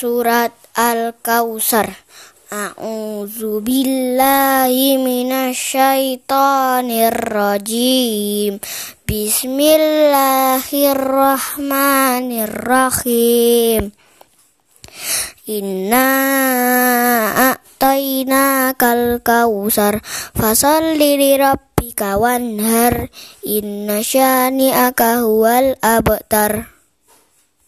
Surat Al-Kausar. A'udzu billahi minasyaitonir rajim Bismillahirrahmanirrahim. Inna a'tayna kal kausar. Fasalli li rabbika wanhar. Inna syani'aka huwal abtar.